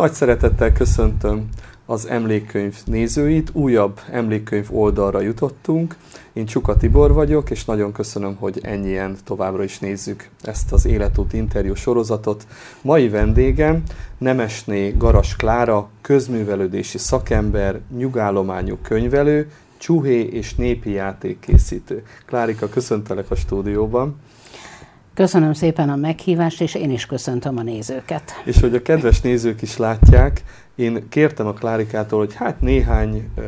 Nagy szeretettel köszöntöm az emlékkönyv nézőit. Újabb emlékkönyv oldalra jutottunk. Én Csuka Tibor vagyok, és nagyon köszönöm, hogy ennyien továbbra is nézzük ezt az Életút interjú sorozatot. Mai vendégem Nemesné Garas Klára, közművelődési szakember, nyugállományú könyvelő, csuhé és népi játékkészítő. Klárika, köszöntelek a stúdióban. Köszönöm szépen a meghívást, és én is köszöntöm a nézőket. És hogy a kedves nézők is látják, én kértem a Klárikától, hogy hát néhány ö,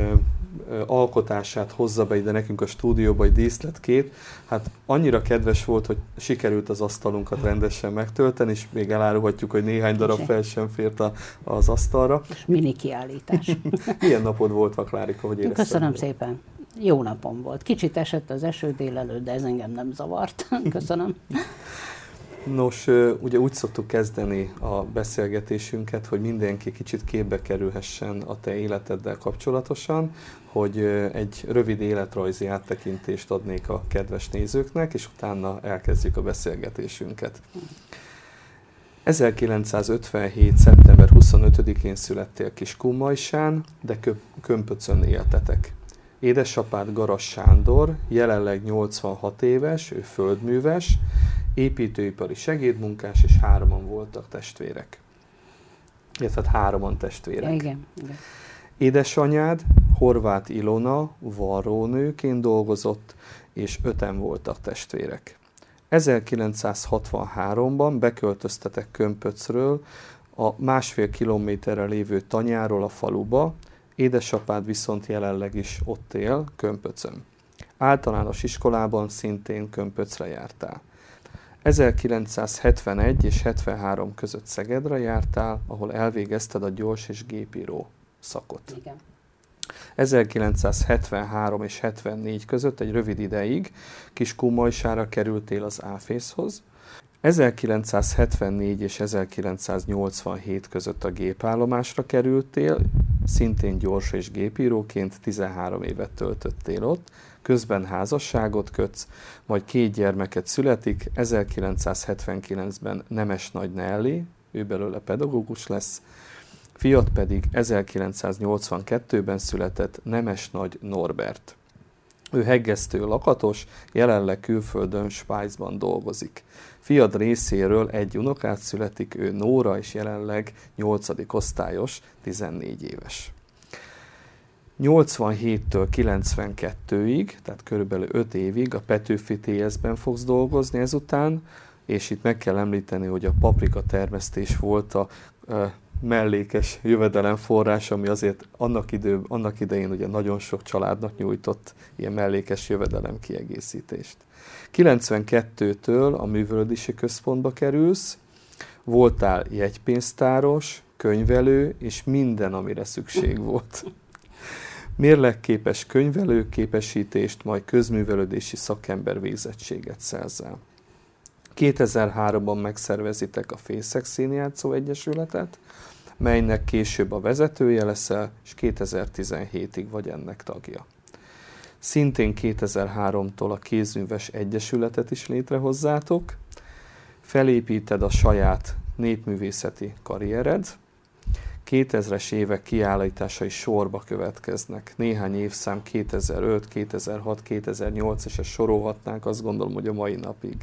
ö, alkotását hozza be ide nekünk a stúdióba, egy díszletkét. Hát annyira kedves volt, hogy sikerült az asztalunkat rendesen megtölteni, és még elárulhatjuk, hogy néhány darab fel sem fért a, az asztalra. És mini kiállítás. Milyen napod volt, a Klárika, hogy érezted? Köszönöm szépen. Jó napom volt. Kicsit esett az eső délelőtt, de ez engem nem zavart. Köszönöm. Nos, ugye úgy szoktuk kezdeni a beszélgetésünket, hogy mindenki kicsit képbe kerülhessen a te életeddel kapcsolatosan, hogy egy rövid életrajzi áttekintést adnék a kedves nézőknek, és utána elkezdjük a beszélgetésünket. 1957. szeptember 25-én születtél Kiskunmajsán, de Kömpöcön éltetek. Édesapád Garas Sándor, jelenleg 86 éves, ő földműves, építőipari segédmunkás, és hároman voltak testvérek. Illetve hát hároman testvérek. Igen, igen. Édesanyád Horváth Ilona varrónőként dolgozott, és öten voltak testvérek. 1963-ban beköltöztetek Kömpöcről, a másfél kilométerre lévő tanyáról a faluba, édesapád viszont jelenleg is ott él, Kömpöcön. Általános iskolában szintén Kömpöcre jártál. 1971 és 73 között Szegedre jártál, ahol elvégezted a gyors és gépíró szakot. Igen. 1973 és 74 között egy rövid ideig Kiskunmajsára kerültél az áfészhoz. 1974 és 1987 között a gépállomásra kerültél, szintén gyors és gépíróként 13 évet töltöttél ott, közben házasságot kötsz, majd két gyermeket születik, 1979-ben Nemes Nagy Nelly, ő belőle pedagógus lesz, fiat pedig 1982-ben született Nemes Nagy Norbert. Ő heggesztő lakatos, jelenleg külföldön Svájcban dolgozik. Fiad részéről egy unokát születik, ő Nóra, és jelenleg 8. osztályos, 14 éves. 87-től 92-ig, tehát körülbelül 5 évig a Petőfi TS-ben fogsz dolgozni ezután, és itt meg kell említeni, hogy a paprika termesztés volt a, a mellékes jövedelemforrás, ami azért annak, idő, annak idején ugye nagyon sok családnak nyújtott ilyen mellékes jövedelem kiegészítést. 92-től a művölődési központba kerülsz, voltál jegypénztáros, könyvelő, és minden, amire szükség volt mérlegképes könyvelőképesítést, majd közművelődési szakember végzettséget szerzel. 2003-ban megszervezitek a Fészek Színjátszó Egyesületet, melynek később a vezetője leszel, és 2017-ig vagy ennek tagja. Szintén 2003-tól a Kézműves Egyesületet is létrehozzátok, felépíted a saját népművészeti karriered, 2000-es évek kiállításai sorba következnek. Néhány évszám 2005, 2006, 2008, és ezt sorolhatnánk, azt gondolom, hogy a mai napig.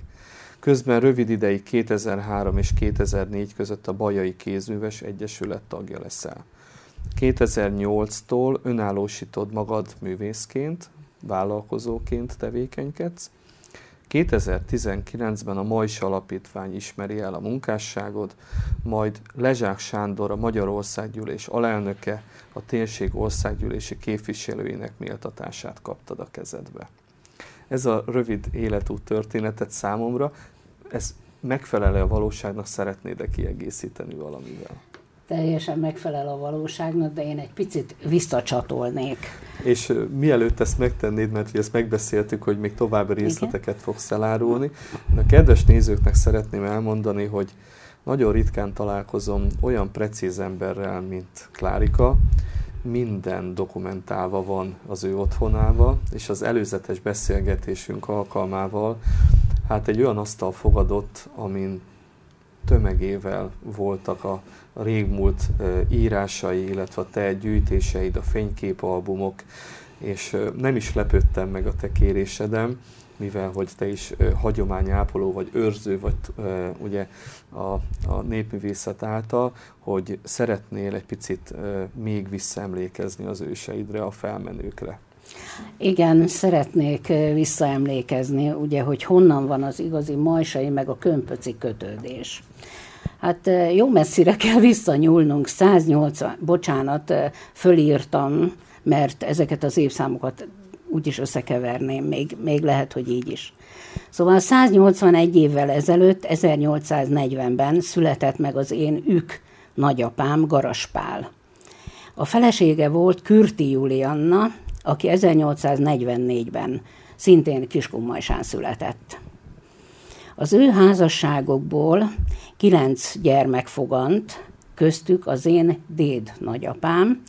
Közben rövid ideig 2003 és 2004 között a Bajai Kézműves Egyesület tagja leszel. 2008-tól önállósítod magad művészként, vállalkozóként tevékenykedsz, 2019-ben a Majs Alapítvány ismeri el a munkásságod, majd Lezsák Sándor, a Magyarországgyűlés alelnöke, a térség országgyűlési képviselőinek méltatását kaptad a kezedbe. Ez a rövid életút történetet számomra, ez megfelel a valóságnak, szeretnéd-e kiegészíteni valamivel? Teljesen megfelel a valóságnak, de én egy picit visszacsatolnék. És mielőtt ezt megtennéd, mert ezt megbeszéltük, hogy még további részleteket Igen? fogsz elárulni, a kedves nézőknek szeretném elmondani, hogy nagyon ritkán találkozom olyan precíz emberrel, mint Klárika, minden dokumentálva van az ő otthonával, és az előzetes beszélgetésünk alkalmával hát egy olyan asztal fogadott, amin tömegével voltak a, a régmúlt írásai, illetve a te gyűjtéseid, a fényképalbumok, és nem is lepődtem meg a te kérésedem, mivel hogy te is hagyományápoló vagy őrző vagy ugye a, a népművészet által, hogy szeretnél egy picit még visszaemlékezni az őseidre, a felmenőkre. Igen, szeretnék visszaemlékezni, ugye, hogy honnan van az igazi majsai meg a kömpöci kötődés. Hát jó messzire kell visszanyúlnunk, 180, bocsánat, fölírtam, mert ezeket az évszámokat úgyis összekeverném, még, még lehet, hogy így is. Szóval 181 évvel ezelőtt, 1840-ben született meg az én ük nagyapám, Garaspál. A felesége volt Kürti Julianna, aki 1844-ben szintén Kiskunmajsán született. Az ő házasságokból kilenc gyermek fogant, köztük az én déd nagyapám,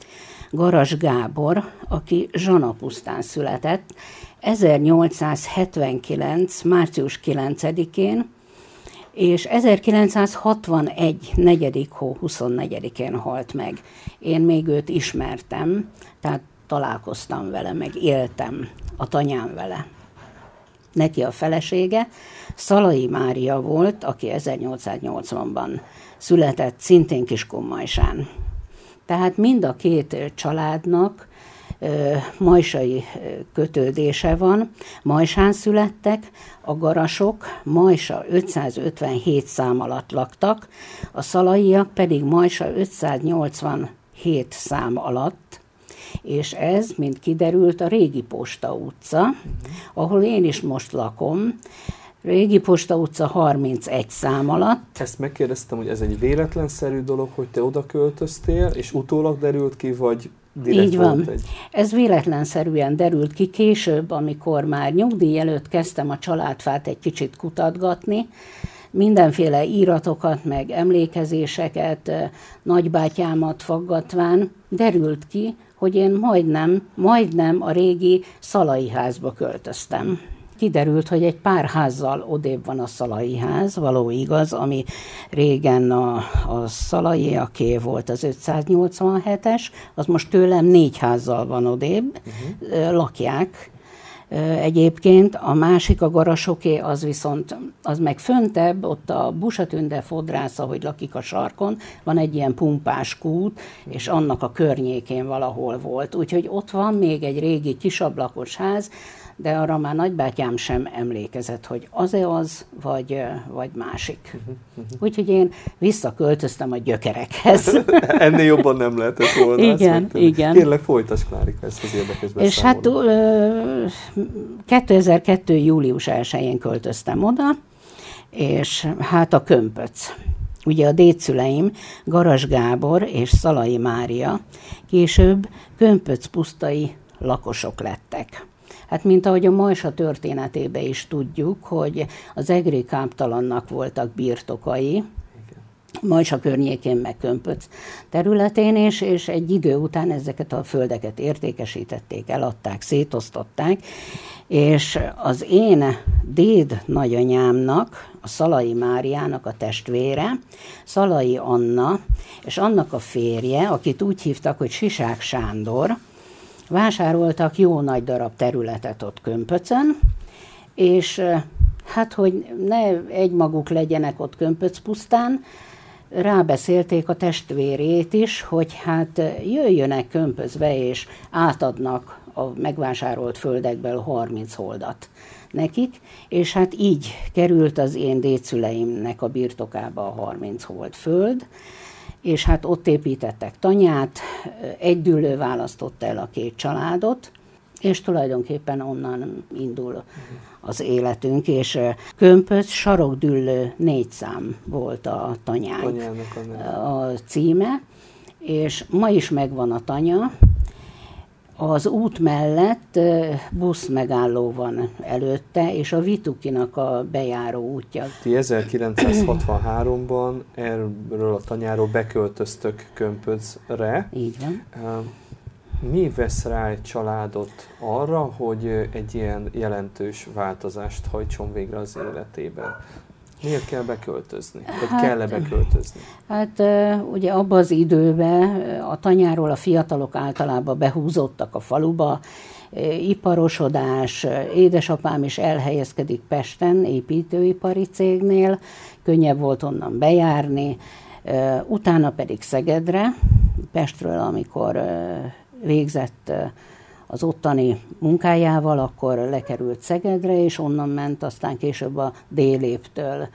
Garas Gábor, aki Zsanapusztán született 1879. március 9-én, és 1961. 4. hó 24-én halt meg. Én még őt ismertem, tehát találkoztam vele, meg éltem a tanyám vele. Neki a felesége Szalai Mária volt, aki 1880-ban született szintén Kiskunmajsán. Tehát mind a két családnak majsai kötődése van. Majsán születtek, a garasok Majsa 557 szám alatt laktak, a szalaiak pedig Majsa 587 szám alatt, és ez, mint kiderült, a Régi Posta utca, ahol én is most lakom, Régi Posta utca 31 szám alatt. Ezt megkérdeztem, hogy ez egy véletlenszerű dolog, hogy te oda költöztél, és utólag derült ki, vagy direkt Így van. Egy... Ez véletlenszerűen derült ki később, amikor már nyugdíj előtt kezdtem a családfát egy kicsit kutatgatni, mindenféle íratokat, meg emlékezéseket, nagybátyámat faggatván derült ki, hogy én majdnem, majdnem a régi szalai házba költöztem kiderült, hogy egy pár házzal odébb van a Szalai ház, való igaz, ami régen a, a Szalai, aké volt az 587-es, az most tőlem négy házzal van odébb, uh-huh. lakják, Egyébként a másik, a garasoké, az viszont, az meg föntebb, ott a Busatünde fodrász, ahogy lakik a sarkon, van egy ilyen pumpás kút, és annak a környékén valahol volt. Úgyhogy ott van még egy régi kisablakos ház, de arra már nagybátyám sem emlékezett, hogy az-e az, vagy, vagy másik. Úgyhogy én visszaköltöztem a gyökerekhez. Ennél jobban nem lehetett volna. Igen, igen. Kérlek, folytasd, Klárika, ezt az érdekes És hát 2002. július 1-én költöztem oda, és hát a kömpöc. Ugye a dédszüleim, Garas Gábor és Szalai Mária később kömpöc pusztai lakosok lettek. Hát mint ahogy a Majsa történetébe is tudjuk, hogy az egri káptalannak voltak birtokai, Majsa környékén meg Kömpöc területén, és, és egy idő után ezeket a földeket értékesítették, eladták, szétosztották, és az én déd nagyanyámnak, a Szalai Máriának a testvére, Szalai Anna, és annak a férje, akit úgy hívtak, hogy Sisák Sándor, vásároltak jó nagy darab területet ott Kömpöcön, és hát, hogy ne egymaguk legyenek ott Kömpöc pusztán, rábeszélték a testvérét is, hogy hát jöjjönek Kömpözbe, és átadnak a megvásárolt földekből 30 holdat nekik, és hát így került az én dédszüleimnek a birtokába a 30 hold föld, és hát ott építettek tanyát, egy dűlő választotta el a két családot, és tulajdonképpen onnan indul az életünk, és Kömpöc sarokdüllő négy szám volt a tanyánk a, a címe, és ma is megvan a tanya, az út mellett busz megálló van előtte, és a Vitukinak a bejáró útja. Ti 1963-ban erről a tanyáról beköltöztök Kömpözre. Így van. Mi vesz rá egy családot arra, hogy egy ilyen jelentős változást hajtson végre az életében? Miért kell beköltözni? Vagy hát, kell-e beköltözni? Hát ugye abban az időben a tanyáról a fiatalok általában behúzottak a faluba, iparosodás, édesapám is elhelyezkedik Pesten, építőipari cégnél, könnyebb volt onnan bejárni, utána pedig Szegedre, Pestről, amikor végzett az ottani munkájával, akkor lekerült Szegedre, és onnan ment aztán később a déléptől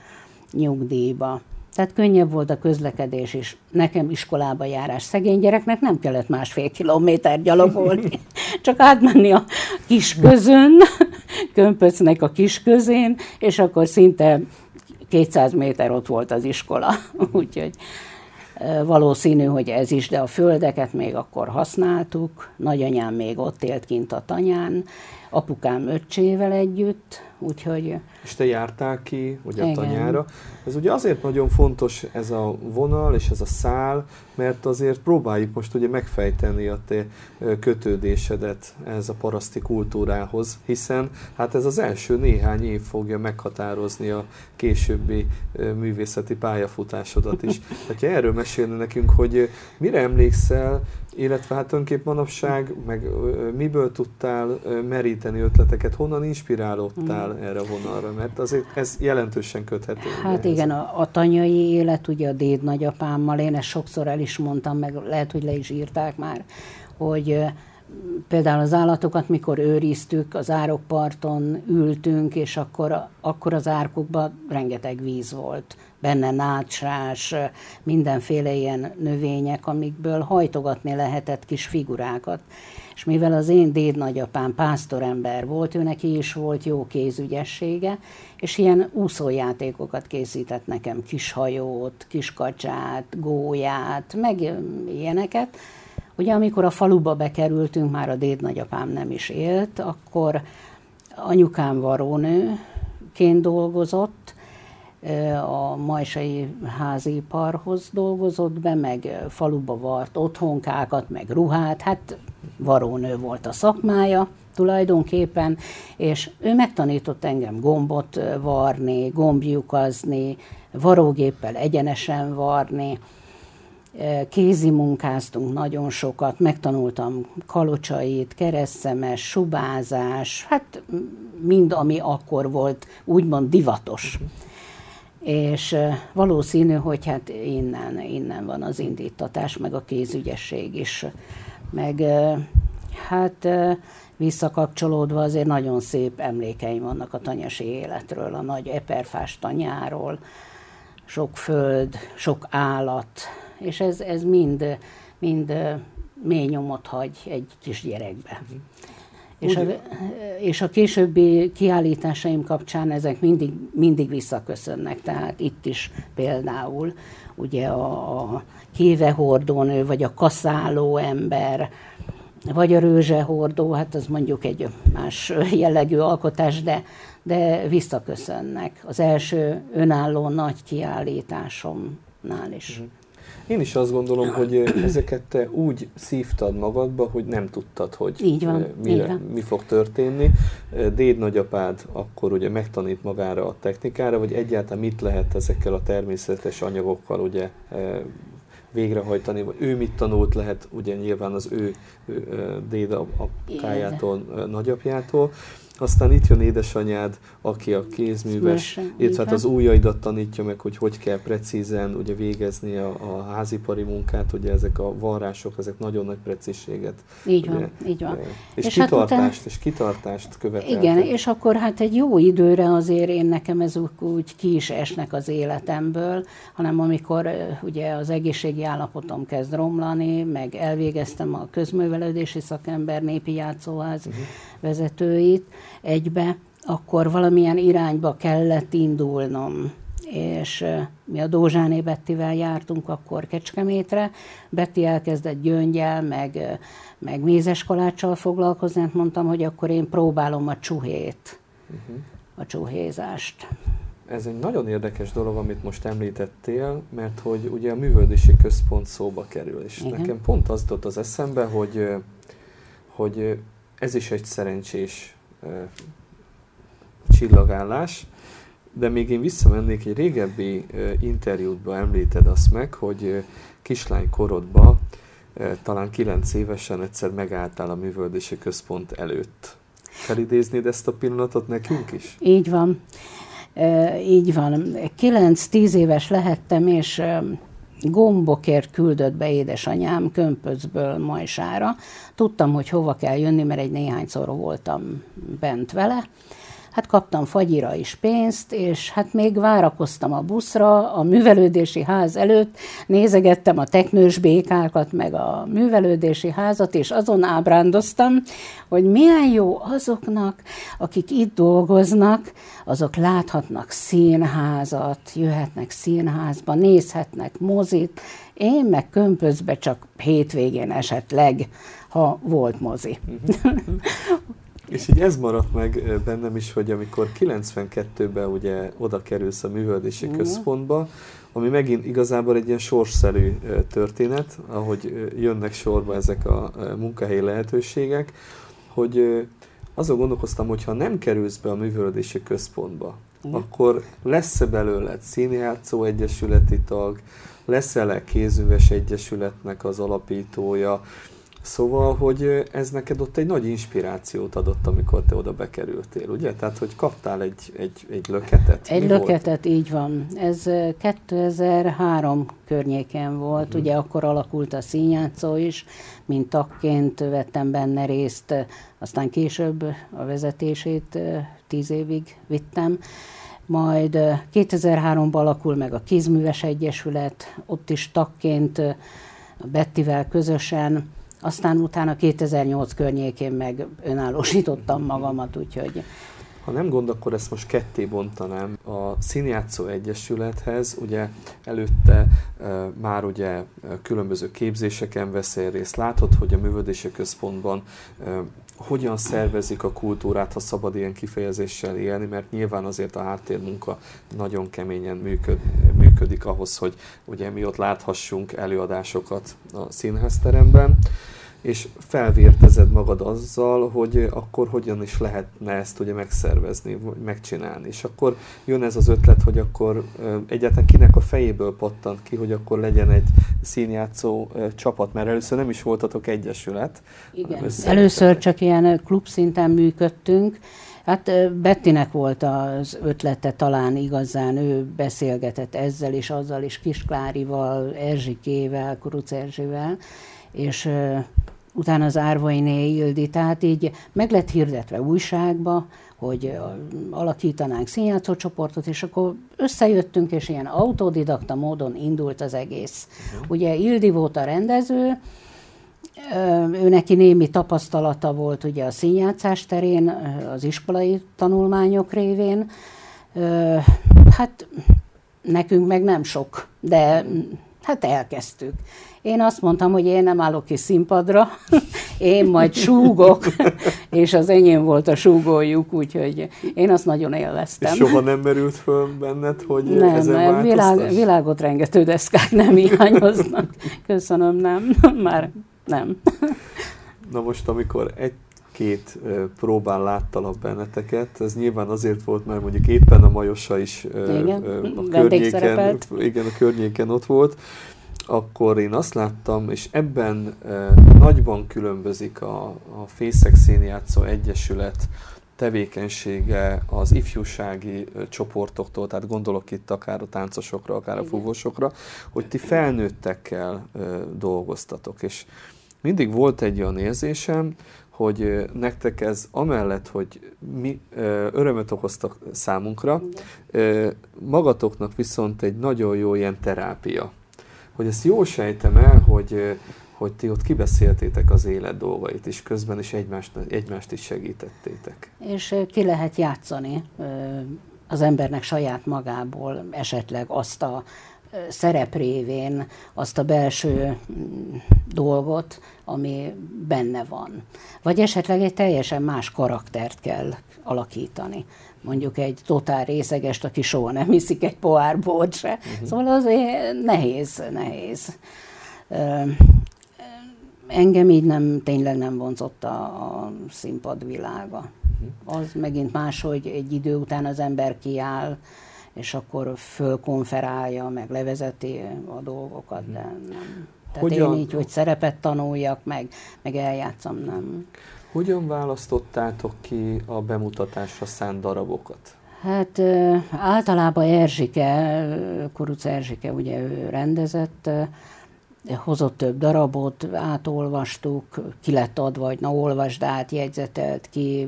nyugdíjba. Tehát könnyebb volt a közlekedés is. Nekem iskolába járás szegény gyereknek nem kellett másfél kilométer gyalogolni, csak átmenni a kis közön, Kömpöcnek a kis közén, és akkor szinte 200 méter ott volt az iskola. Úgyhogy valószínű, hogy ez is, de a földeket még akkor használtuk. Nagyanyám még ott élt kint a tanyán, apukám öccsével együtt, úgyhogy... És te jártál ki, ugye a tanyára. Ez ugye azért nagyon fontos ez a vonal és ez a szál, mert azért próbáljuk most ugye megfejteni a te kötődésedet ez a paraszti kultúrához, hiszen hát ez az első néhány év fogja meghatározni a későbbi művészeti pályafutásodat is. Ha erről mesélni nekünk, hogy mire emlékszel, illetve hát tulajdonképp manapság, meg miből tudtál meríteni ötleteket, honnan inspirálódtál mm. erre a vonalra, mert azért ez jelentősen köthető. Hát ehhez. igen, a, a tanyai élet, ugye a déd nagyapámmal, én ezt sokszor el is mondtam, meg lehet, hogy le is írták már, hogy például az állatokat, mikor őriztük, az árokparton ültünk, és akkor, akkor az árkokban rengeteg víz volt benne nácsás, mindenféle ilyen növények, amikből hajtogatni lehetett kis figurákat. És mivel az én déd nagyapám pásztorember volt, ő neki is volt jó kézügyessége, és ilyen úszójátékokat készített nekem, kis hajót, kis kacsát, gólyát, meg ilyeneket. Ugye amikor a faluba bekerültünk, már a déd nagyapám nem is élt, akkor anyukám varónőként dolgozott, a majsai háziparhoz dolgozott be, meg faluba vart otthonkákat, meg ruhát, hát varónő volt a szakmája tulajdonképpen, és ő megtanított engem gombot varni, gombjukazni, varógéppel egyenesen varni, kézi munkáztunk nagyon sokat, megtanultam kalocsait, keresztemes, subázás, hát mind, ami akkor volt úgymond divatos. És valószínű, hogy hát innen, innen van az indítatás, meg a kézügyesség is. Meg hát visszakapcsolódva azért nagyon szép emlékeim vannak a tanyasi életről, a nagy eperfás tanyáról, sok föld, sok állat, és ez, ez mind, mind mély nyomot hagy egy kis gyerekbe. Uh-huh. És a, és a későbbi kiállításaim kapcsán ezek mindig, mindig visszaköszönnek. Tehát itt is például ugye a, a kévehordónő, vagy a kaszáló ember, vagy a rőzsehordó, hát az mondjuk egy más jellegű alkotás, de, de visszaköszönnek. Az első önálló nagy kiállításomnál is. Uh-huh. Én is azt gondolom, hogy ezeket te úgy szívtad magadba, hogy nem tudtad, hogy így van, mire, így van. mi fog történni. Déd nagyapád akkor ugye megtanít magára a technikára, vagy egyáltalán mit lehet ezekkel a természetes anyagokkal ugye végrehajtani, vagy ő mit tanult lehet, ugye nyilván az ő, ő déd apukájától, nagyapjától. Aztán itt jön édesanyád, aki a kézműves, illetve hát az ujjaidat tanítja meg, hogy hogy kell precízen ugye végezni a, a házipari munkát, ugye ezek a varrások, ezek nagyon nagy precízséget. Így van, ugye, így van. És, és hát kitartást, hát utána, és kitartást követeltek. Igen, és akkor hát egy jó időre azért én nekem ez úgy ki is esnek az életemből, hanem amikor ugye az egészségi állapotom kezd romlani, meg elvégeztem a közművelődési szakember népi játszóház uh-huh. vezetőit, egybe, akkor valamilyen irányba kellett indulnom. És mi a Dózsáné Bettivel jártunk akkor Kecskemétre, Betty elkezdett gyöngyel, meg, meg mézeskoláccsal foglalkozni, hát mondtam, hogy akkor én próbálom a csuhét, uh-huh. a csuhézást. Ez egy nagyon érdekes dolog, amit most említettél, mert hogy ugye a művöldési központ szóba kerül, és Igen. nekem pont az jutott az eszembe, hogy, hogy ez is egy szerencsés csillagállás, De még én visszamennék egy régebbi interjútba említed azt meg, hogy kislány korodba talán kilenc évesen egyszer megálltál a művöldési központ előtt. Felidéznéd ezt a pillanatot nekünk is? Így van. Így van. Kilenc-tíz éves lehettem, és gombokért küldött be édesanyám Kömpöcből Majsára. Tudtam, hogy hova kell jönni, mert egy néhányszor voltam bent vele hát kaptam fagyira is pénzt, és hát még várakoztam a buszra, a művelődési ház előtt, nézegettem a teknős békákat, meg a művelődési házat, és azon ábrándoztam, hogy milyen jó azoknak, akik itt dolgoznak, azok láthatnak színházat, jöhetnek színházba, nézhetnek mozit, én meg kömpözbe csak hétvégén esetleg, ha volt mozi. És így ez maradt meg bennem is, hogy amikor 92-ben ugye oda kerülsz a művöldési központba, ami megint igazából egy ilyen sorsszerű történet, ahogy jönnek sorba ezek a munkahelyi lehetőségek, hogy azon gondolkoztam, hogy ha nem kerülsz be a művölődési központba, mm. akkor lesz-e belőled színjátszó egyesületi tag, lesz-e kézműves egyesületnek az alapítója, Szóval, hogy ez neked ott egy nagy inspirációt adott, amikor te oda bekerültél, ugye? Tehát, hogy kaptál egy, egy, egy löketet. Egy Mi löketet, volt? így van. Ez 2003 környéken volt, uh-huh. ugye akkor alakult a színjátszó is, mint tagként vettem benne részt, aztán később a vezetését tíz évig vittem. Majd 2003-ban alakul meg a Kézműves Egyesület, ott is tagként Bettivel közösen aztán utána 2008 környékén meg önállósítottam magamat, úgyhogy... Ha nem gond, akkor ezt most ketté bontanám. A Színjátszó Egyesülethez ugye előtte már ugye különböző képzéseken veszel részt. Látod, hogy a művödési központban hogyan szervezik a kultúrát, ha szabad ilyen kifejezéssel élni, mert nyilván azért a háttérmunka nagyon keményen működ, működik ahhoz, hogy ugye mi ott láthassunk előadásokat a színházteremben és felvértezed magad azzal, hogy akkor hogyan is lehetne ezt ugye megszervezni, megcsinálni. És akkor jön ez az ötlet, hogy akkor egyáltalán kinek a fejéből pattant ki, hogy akkor legyen egy színjátszó csapat, mert először nem is voltatok egyesület. Igen, először csak ilyen klubszinten működtünk, Hát Bettinek volt az ötlete talán igazán, ő beszélgetett ezzel is, azzal is, Kisklárival, Erzsikével, Kuruc Erzsivel, és utána az Árvainé Ildi, tehát így meg lett hirdetve újságba, hogy alakítanánk színjátszócsoportot, és akkor összejöttünk, és ilyen autodidakta módon indult az egész. Uh-huh. Ugye Ildi volt a rendező, ő neki némi tapasztalata volt ugye a színjátszás terén, az iskolai tanulmányok révén. Hát nekünk meg nem sok, de hát elkezdtük. Én azt mondtam, hogy én nem állok ki színpadra, én majd súgok, és az enyém volt a súgójuk, úgyhogy én azt nagyon élveztem. És soha nem merült föl benned, hogy nem, ezen világ, világot rengető deszkák nem hiányoznak. Köszönöm, nem. Már nem. Na most, amikor egy két próbán láttalak benneteket. Ez nyilván azért volt, mert mondjuk éppen a Majosa is igen, a környéken, igen, a környéken ott volt akkor én azt láttam, és ebben e, nagyban különbözik a, a Fészek Színjátszó Egyesület tevékenysége az ifjúsági e, csoportoktól, tehát gondolok itt akár a táncosokra, akár a fúvósokra, hogy ti felnőttekkel e, dolgoztatok, és mindig volt egy olyan érzésem, hogy nektek ez amellett, hogy mi örömöt okoztak számunkra, magatoknak viszont egy nagyon jó ilyen terápia hogy ezt jól sejtem el, hogy, hogy ti ott kibeszéltétek az élet dolgait is közben, és egymást, egymást is segítettétek. És ki lehet játszani az embernek saját magából esetleg azt a szerep révén azt a belső mm, dolgot, ami benne van. Vagy esetleg egy teljesen más karaktert kell alakítani mondjuk egy totál részegest, aki soha nem hiszik egy pohár bort se. Uh-huh. Szóval azért nehéz, nehéz. Engem így nem, tényleg nem vonzott a, a színpad világa. Uh-huh. Az megint más, hogy egy idő után az ember kiáll, és akkor fölkonferálja, meg levezeti a dolgokat, de nem. Tehát Hogyan? én így, hogy szerepet tanuljak, meg, meg eljátszom, nem. Hogyan választottátok ki a bemutatásra szánt darabokat? Hát általában Erzsike, Kuruc Erzsike, ugye ő rendezett, hozott több darabot, átolvastuk, ki lett adva, hogy na olvasd át, jegyzetelt ki,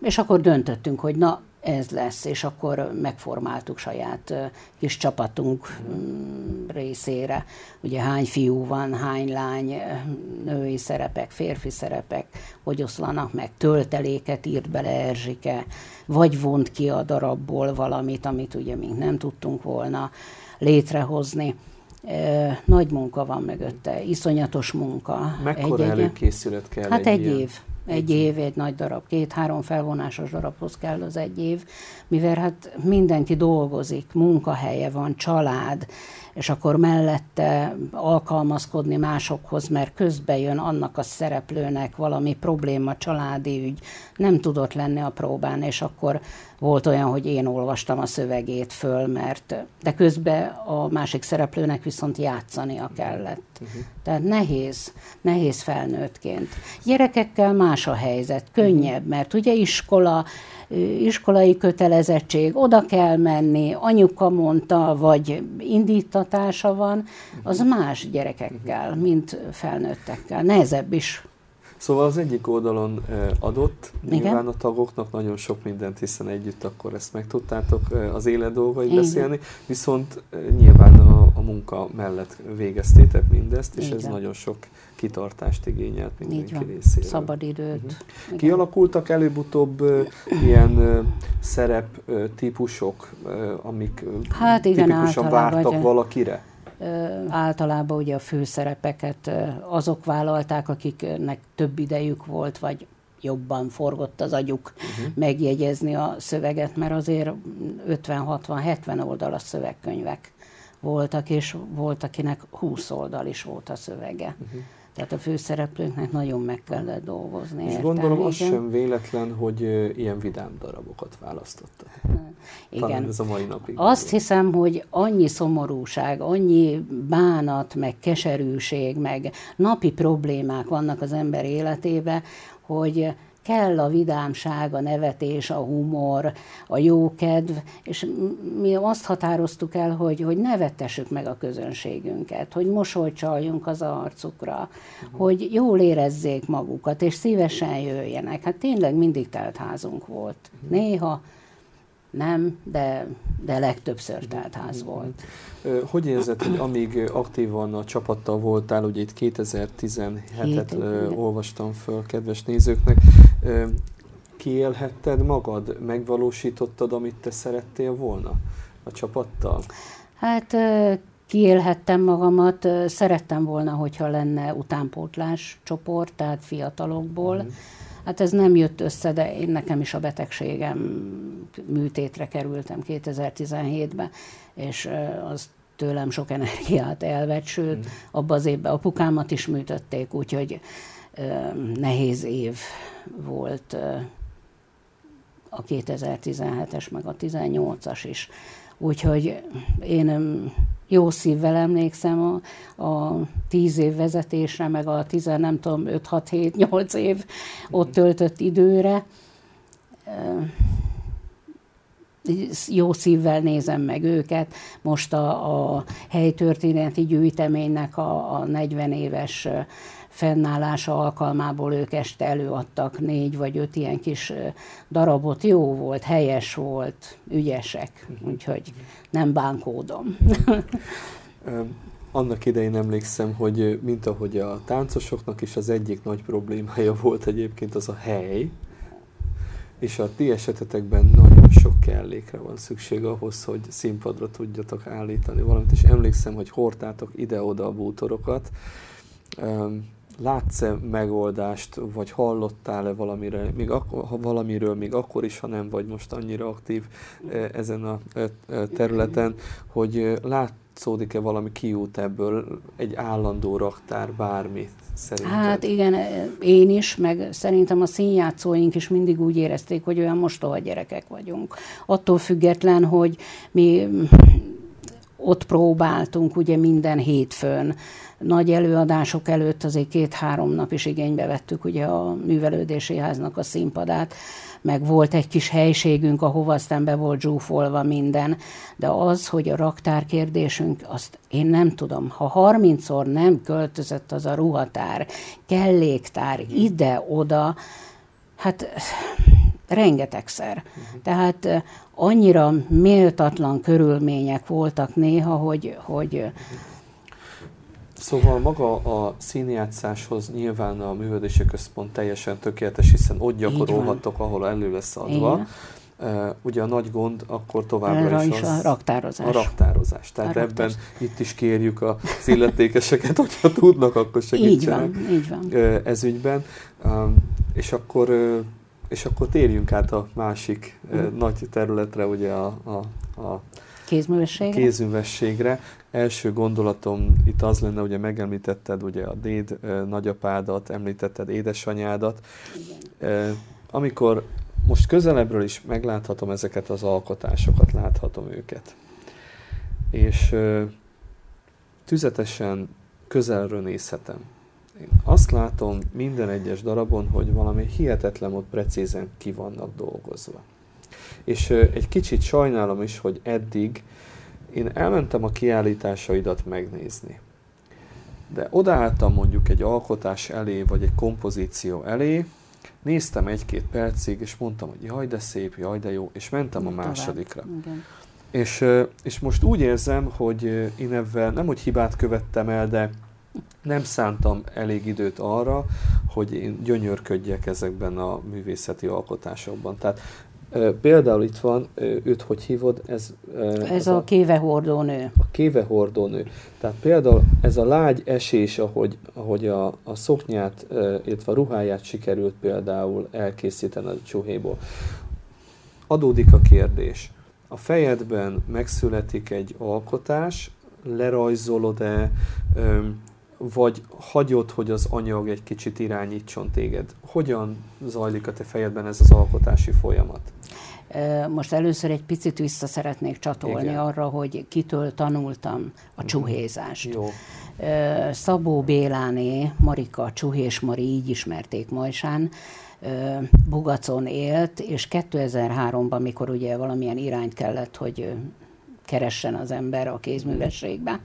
és akkor döntöttünk, hogy na ez lesz, és akkor megformáltuk saját kis csapatunk mm, részére. Ugye hány fiú van, hány lány, női szerepek, férfi szerepek, hogy oszlanak meg, tölteléket írt bele Erzsike, vagy vont ki a darabból valamit, amit ugye még nem tudtunk volna létrehozni. Nagy munka van mögötte, iszonyatos munka. Mekkora egy, előkészület kell Hát egy, egy év. Egy év, egy nagy darab, két-három felvonásos darabhoz kell az egy év, mivel hát mindenki dolgozik, munkahelye van, család, és akkor mellette alkalmazkodni másokhoz, mert közbe jön annak a szereplőnek valami probléma, családi ügy, nem tudott lenni a próbán, és akkor volt olyan, hogy én olvastam a szövegét föl, mert de közben a másik szereplőnek viszont játszania kellett. Uh-huh. Tehát nehéz, nehéz felnőttként. Gyerekekkel más a helyzet, könnyebb, mert ugye iskola, iskolai kötelezettség, oda kell menni, anyuka mondta, vagy indítatása van, az más gyerekekkel, mint felnőttekkel. Nehezebb is. Szóval az egyik oldalon adott, Igen? nyilván a tagoknak nagyon sok mindent, hiszen együtt akkor ezt meg tudtátok az élet dolgait beszélni, viszont nyilván a, a munka mellett végeztétek mindezt, és Igen. ez nagyon sok kitartást igényelt mindenki részéről. Szabadidőt. Uh-huh. Kialakultak előbb-utóbb uh, ilyen uh, szerep uh, típusok, uh, amik hát igen, tipikusan vártak vagy, valakire? általában ugye a főszerepeket azok vállalták, akiknek több idejük volt, vagy jobban forgott az agyuk uh-huh. megjegyezni a szöveget, mert azért 50-60-70 oldalas szövegkönyvek voltak, és volt, akinek 20 oldal is volt a szövege. Uh-huh. Tehát a főszereplőknek nagyon meg kellett dolgozni. És értem, gondolom az sem véletlen, hogy ilyen vidám darabokat választottak. Igen. Talán ez a mai napig. Azt hiszem, hogy annyi szomorúság, annyi bánat, meg keserűség, meg napi problémák vannak az ember életébe, hogy kell a vidámság, a nevetés, a humor, a jókedv, és mi azt határoztuk el, hogy, hogy nevetessük meg a közönségünket, hogy mosolycsaljunk az arcukra, uh-huh. hogy jól érezzék magukat, és szívesen jöjjenek. Hát tényleg mindig telt házunk volt. Uh-huh. Néha nem, de, de legtöbbször telt ház volt. Hogy érzed, hogy amíg aktívan a csapattal voltál, ugye itt 2017-et olvastam föl kedves nézőknek, kiélhetted magad, megvalósítottad, amit te szerettél volna a csapattal? Hát kiélhettem magamat, szerettem volna, hogyha lenne utánpótlás csoport, tehát fiatalokból, uh-huh Hát ez nem jött össze, de én nekem is a betegségem műtétre kerültem 2017-ben, és az tőlem sok energiát elvett, sőt, mm. abban az évben apukámat is műtötték, úgyhogy nehéz év volt a 2017-es, meg a 18-as is. Úgyhogy én jó szívvel emlékszem a, a tíz év vezetésre, meg a tizen, nem tudom, 5, 6, 7, 8 év ott töltött időre. Jó szívvel nézem meg őket. Most a, a helytörténeti gyűjteménynek a, a 40 éves fennállása alkalmából ők este előadtak négy vagy öt ilyen kis darabot. Jó volt, helyes volt, ügyesek, úgyhogy nem bánkódom. Annak idején emlékszem, hogy mint ahogy a táncosoknak is az egyik nagy problémája volt egyébként az a hely, és a ti esetetekben nagyon sok kellékre van szükség ahhoz, hogy színpadra tudjatok állítani valamit, és emlékszem, hogy hordtátok ide-oda a bútorokat, látsz-e megoldást, vagy hallottál-e valamire, még ak- ha valamiről még akkor is, ha nem vagy most annyira aktív ezen a területen, hogy látszódik-e valami kiút ebből, egy állandó raktár, bármi szerinted? Hát igen, én is, meg szerintem a színjátszóink is mindig úgy érezték, hogy olyan mostoha gyerekek vagyunk. Attól független, hogy mi ott próbáltunk ugye minden hétfőn, nagy előadások előtt azért két-három nap is igénybe vettük ugye a művelődési háznak a színpadát, meg volt egy kis helységünk, ahova aztán be volt zsúfolva minden, de az, hogy a raktár kérdésünk, azt én nem tudom, ha 30-szor nem költözött az a ruhatár, kelléktár ide-oda, hát rengetegszer. Uh-huh. Tehát eh, annyira méltatlan körülmények voltak néha, hogy, hogy uh-huh Szóval maga a színjátszáshoz nyilván a művődési központ teljesen tökéletes, hiszen ott gyakorolhattok, ahol elő lesz adva. Uh, ugye a nagy gond akkor továbbra is, is az, a raktározás. A raktározás. Tehát a ebben itt is kérjük a illetékeseket, hogyha tudnak, akkor segítsenek. Így van, így van. Uh, ez ügyben. És akkor és akkor térjünk át a másik uh, nagy területre, ugye a, a, a kézművességre. kézművességre első gondolatom itt az lenne, ugye megemlítetted ugye a déd nagyapádat, említetted édesanyádat. Igen. Amikor most közelebbről is megláthatom ezeket az alkotásokat, láthatom őket. És tüzetesen közelről nézhetem. Én azt látom minden egyes darabon, hogy valami hihetetlen mód precízen ki vannak dolgozva. És egy kicsit sajnálom is, hogy eddig én elmentem a kiállításaidat megnézni. De odaálltam mondjuk egy alkotás elé, vagy egy kompozíció elé, néztem egy-két percig, és mondtam, hogy jaj, de szép, jaj, de jó, és mentem a másodikra. És, és most úgy érzem, hogy én ebben nem, hogy hibát követtem el, de nem szántam elég időt arra, hogy én gyönyörködjek ezekben a művészeti alkotásokban. Tehát Például itt van, őt hogy hívod? Ez, ez, a, a kévehordónő. A kévehordónő. Tehát például ez a lágy esés, ahogy, ahogy a, a szoknyát, illetve a ruháját sikerült például elkészíteni a csuhéból. Adódik a kérdés. A fejedben megszületik egy alkotás, lerajzolod-e, vagy hagyod, hogy az anyag egy kicsit irányítson téged? Hogyan zajlik a te fejedben ez az alkotási folyamat? Most először egy picit vissza szeretnék csatolni Igen. arra, hogy kitől tanultam a mhm. csuhézást. Jó. Szabó Béláné, Marika Csuhés Mari, így ismerték Majsán, Bugacon élt, és 2003-ban, mikor ugye valamilyen irányt kellett, hogy keressen az ember a kézművességbe,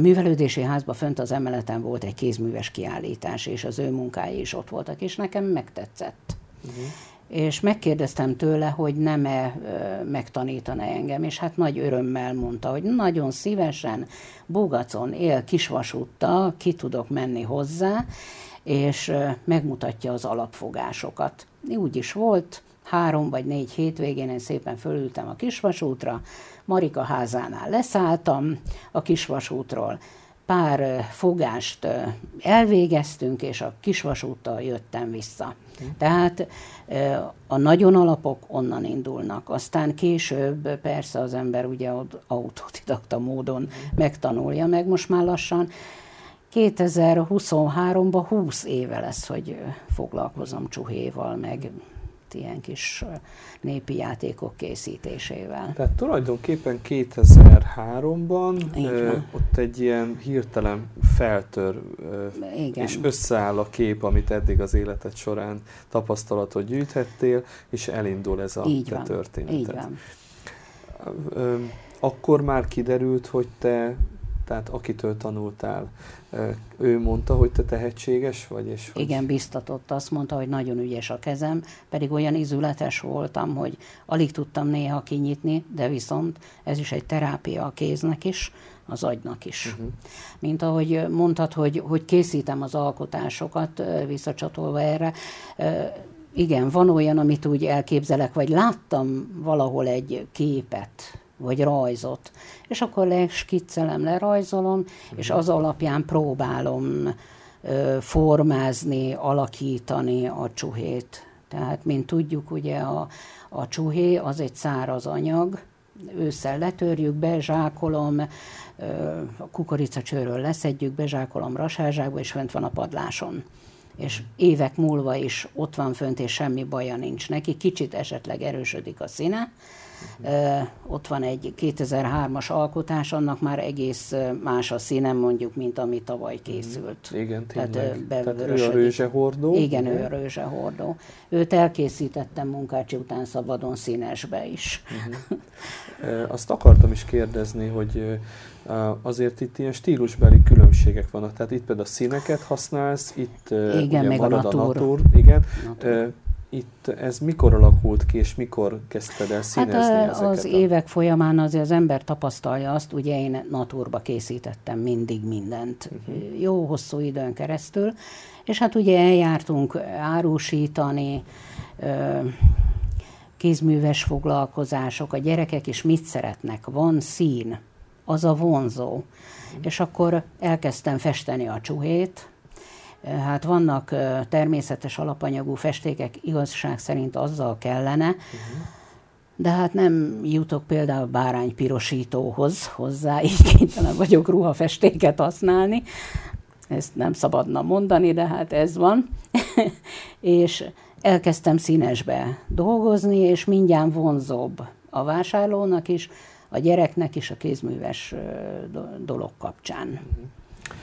művelődési házban fönt az emeleten volt egy kézműves kiállítás, és az ő munkái is ott voltak, és nekem megtetszett. Uh-huh és megkérdeztem tőle, hogy nem-e megtanítana engem, és hát nagy örömmel mondta, hogy nagyon szívesen Bogacon él kisvasúttal, ki tudok menni hozzá, és megmutatja az alapfogásokat. Úgy is volt, három vagy négy hétvégén én szépen fölültem a kisvasútra, Marika házánál leszálltam a kisvasútról, pár fogást elvégeztünk, és a kisvasúttal jöttem vissza. Tehát a nagyon alapok onnan indulnak. Aztán később persze az ember ugye autodidakta módon megtanulja, meg most már lassan 2023-ban 20 éve lesz, hogy foglalkozom csuhéval, meg ilyen kis népi játékok készítésével. Tehát tulajdonképpen 2003-ban ö, ott egy ilyen hirtelen feltör ö, Igen. és összeáll a kép, amit eddig az életed során tapasztalatot gyűjthettél, és elindul ez a Így te történeted. Így van. Ö, akkor már kiderült, hogy te tehát akitől tanultál, ő mondta, hogy te tehetséges vagy? És hogy... Igen, biztatott, azt mondta, hogy nagyon ügyes a kezem, pedig olyan izületes voltam, hogy alig tudtam néha kinyitni, de viszont ez is egy terápia a kéznek is, az agynak is. Uh-huh. Mint ahogy mondtad, hogy, hogy készítem az alkotásokat, visszacsatolva erre, igen, van olyan, amit úgy elképzelek, vagy láttam valahol egy képet, vagy rajzot. És akkor leskiccelem, lerajzolom, és az alapján próbálom formázni, alakítani a csuhét. Tehát, mint tudjuk, ugye a, a csuhé az egy száraz anyag, ősszel letörjük, bezsákolom, a kukoricacsőről leszedjük, bezsákolom rasázsákba, és fönt van a padláson. És évek múlva is ott van fönt, és semmi baja nincs neki, kicsit esetleg erősödik a színe, Uh, ott van egy 2003-as alkotás, annak már egész más a színem mondjuk, mint ami tavaly készült. Mm, igen, tényleg. Tehát, Tehát ő a rőzsehordó? Igen, ő a rőzsehordó. Őt elkészítettem munkácsi után szabadon színesbe is. Uh-huh. Azt akartam is kérdezni, hogy azért itt ilyen stílusbeli különbségek vannak. Tehát itt például a színeket használsz, itt igen, ugye marad a natur. A natur igen. Natur itt ez mikor alakult ki, és mikor kezdted el színezni hát ezeket? az a... évek folyamán azért az ember tapasztalja azt, ugye én naturba készítettem mindig mindent, uh-huh. jó hosszú időn keresztül, és hát ugye eljártunk árusítani, kézműves foglalkozások, a gyerekek is mit szeretnek, van szín, az a vonzó. És akkor elkezdtem festeni a csuhét, Hát vannak természetes alapanyagú festékek, igazság szerint azzal kellene, uh-huh. de hát nem jutok például báránypirosítóhoz hozzá, így kénytelen vagyok ruhafestéket használni. Ezt nem szabadna mondani, de hát ez van. és elkezdtem színesbe dolgozni, és mindjárt vonzóbb a vásárlónak is, a gyereknek is a kézműves dolog kapcsán. Uh-huh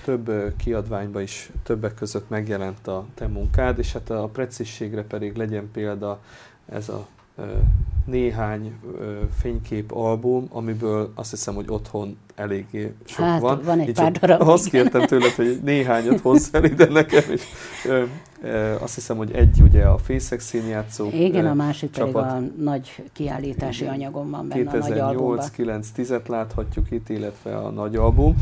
több kiadványban is többek között megjelent a te munkád, és hát a precízségre pedig legyen példa ez a néhány fénykép album, amiből azt hiszem, hogy otthon eléggé sok hát, van. van egy Így pár darab. Azt kértem tőled, hogy néhányat hozz el ide nekem, és ö, ö, azt hiszem, hogy egy ugye a Fészek színjátszó Igen, a másik csapat. pedig a nagy kiállítási anyagom van benne 2008 9 10 láthatjuk itt, illetve a nagy album.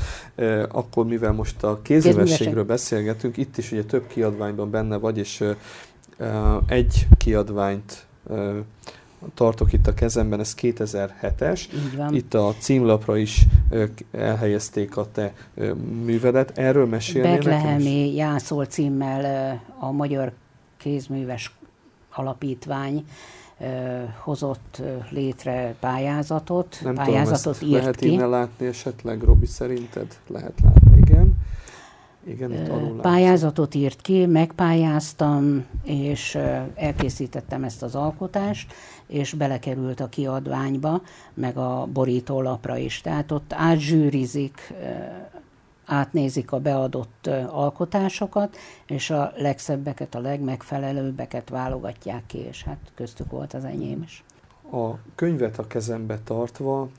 Akkor, mivel most a kézművességről beszélgetünk, itt is ugye több kiadványban benne vagy, és egy kiadványt tartok itt a kezemben, ez 2007-es. Itt a címlapra is elhelyezték a te művedet. Erről mesélnél Betlehemi Jászol címmel a Magyar Kézműves Alapítvány hozott létre pályázatot. Nem pályázatot tudom, írt lehet ki. innen látni esetleg, Robi, szerinted? Lehet látni, igen. Pályázatot írt ki, megpályáztam, és elkészítettem ezt az alkotást, és belekerült a kiadványba, meg a borítólapra is. Tehát ott átzsűrizik, átnézik a beadott alkotásokat, és a legszebbeket, a legmegfelelőbbeket válogatják ki, és hát köztük volt az enyém is. A könyvet a kezembe tartva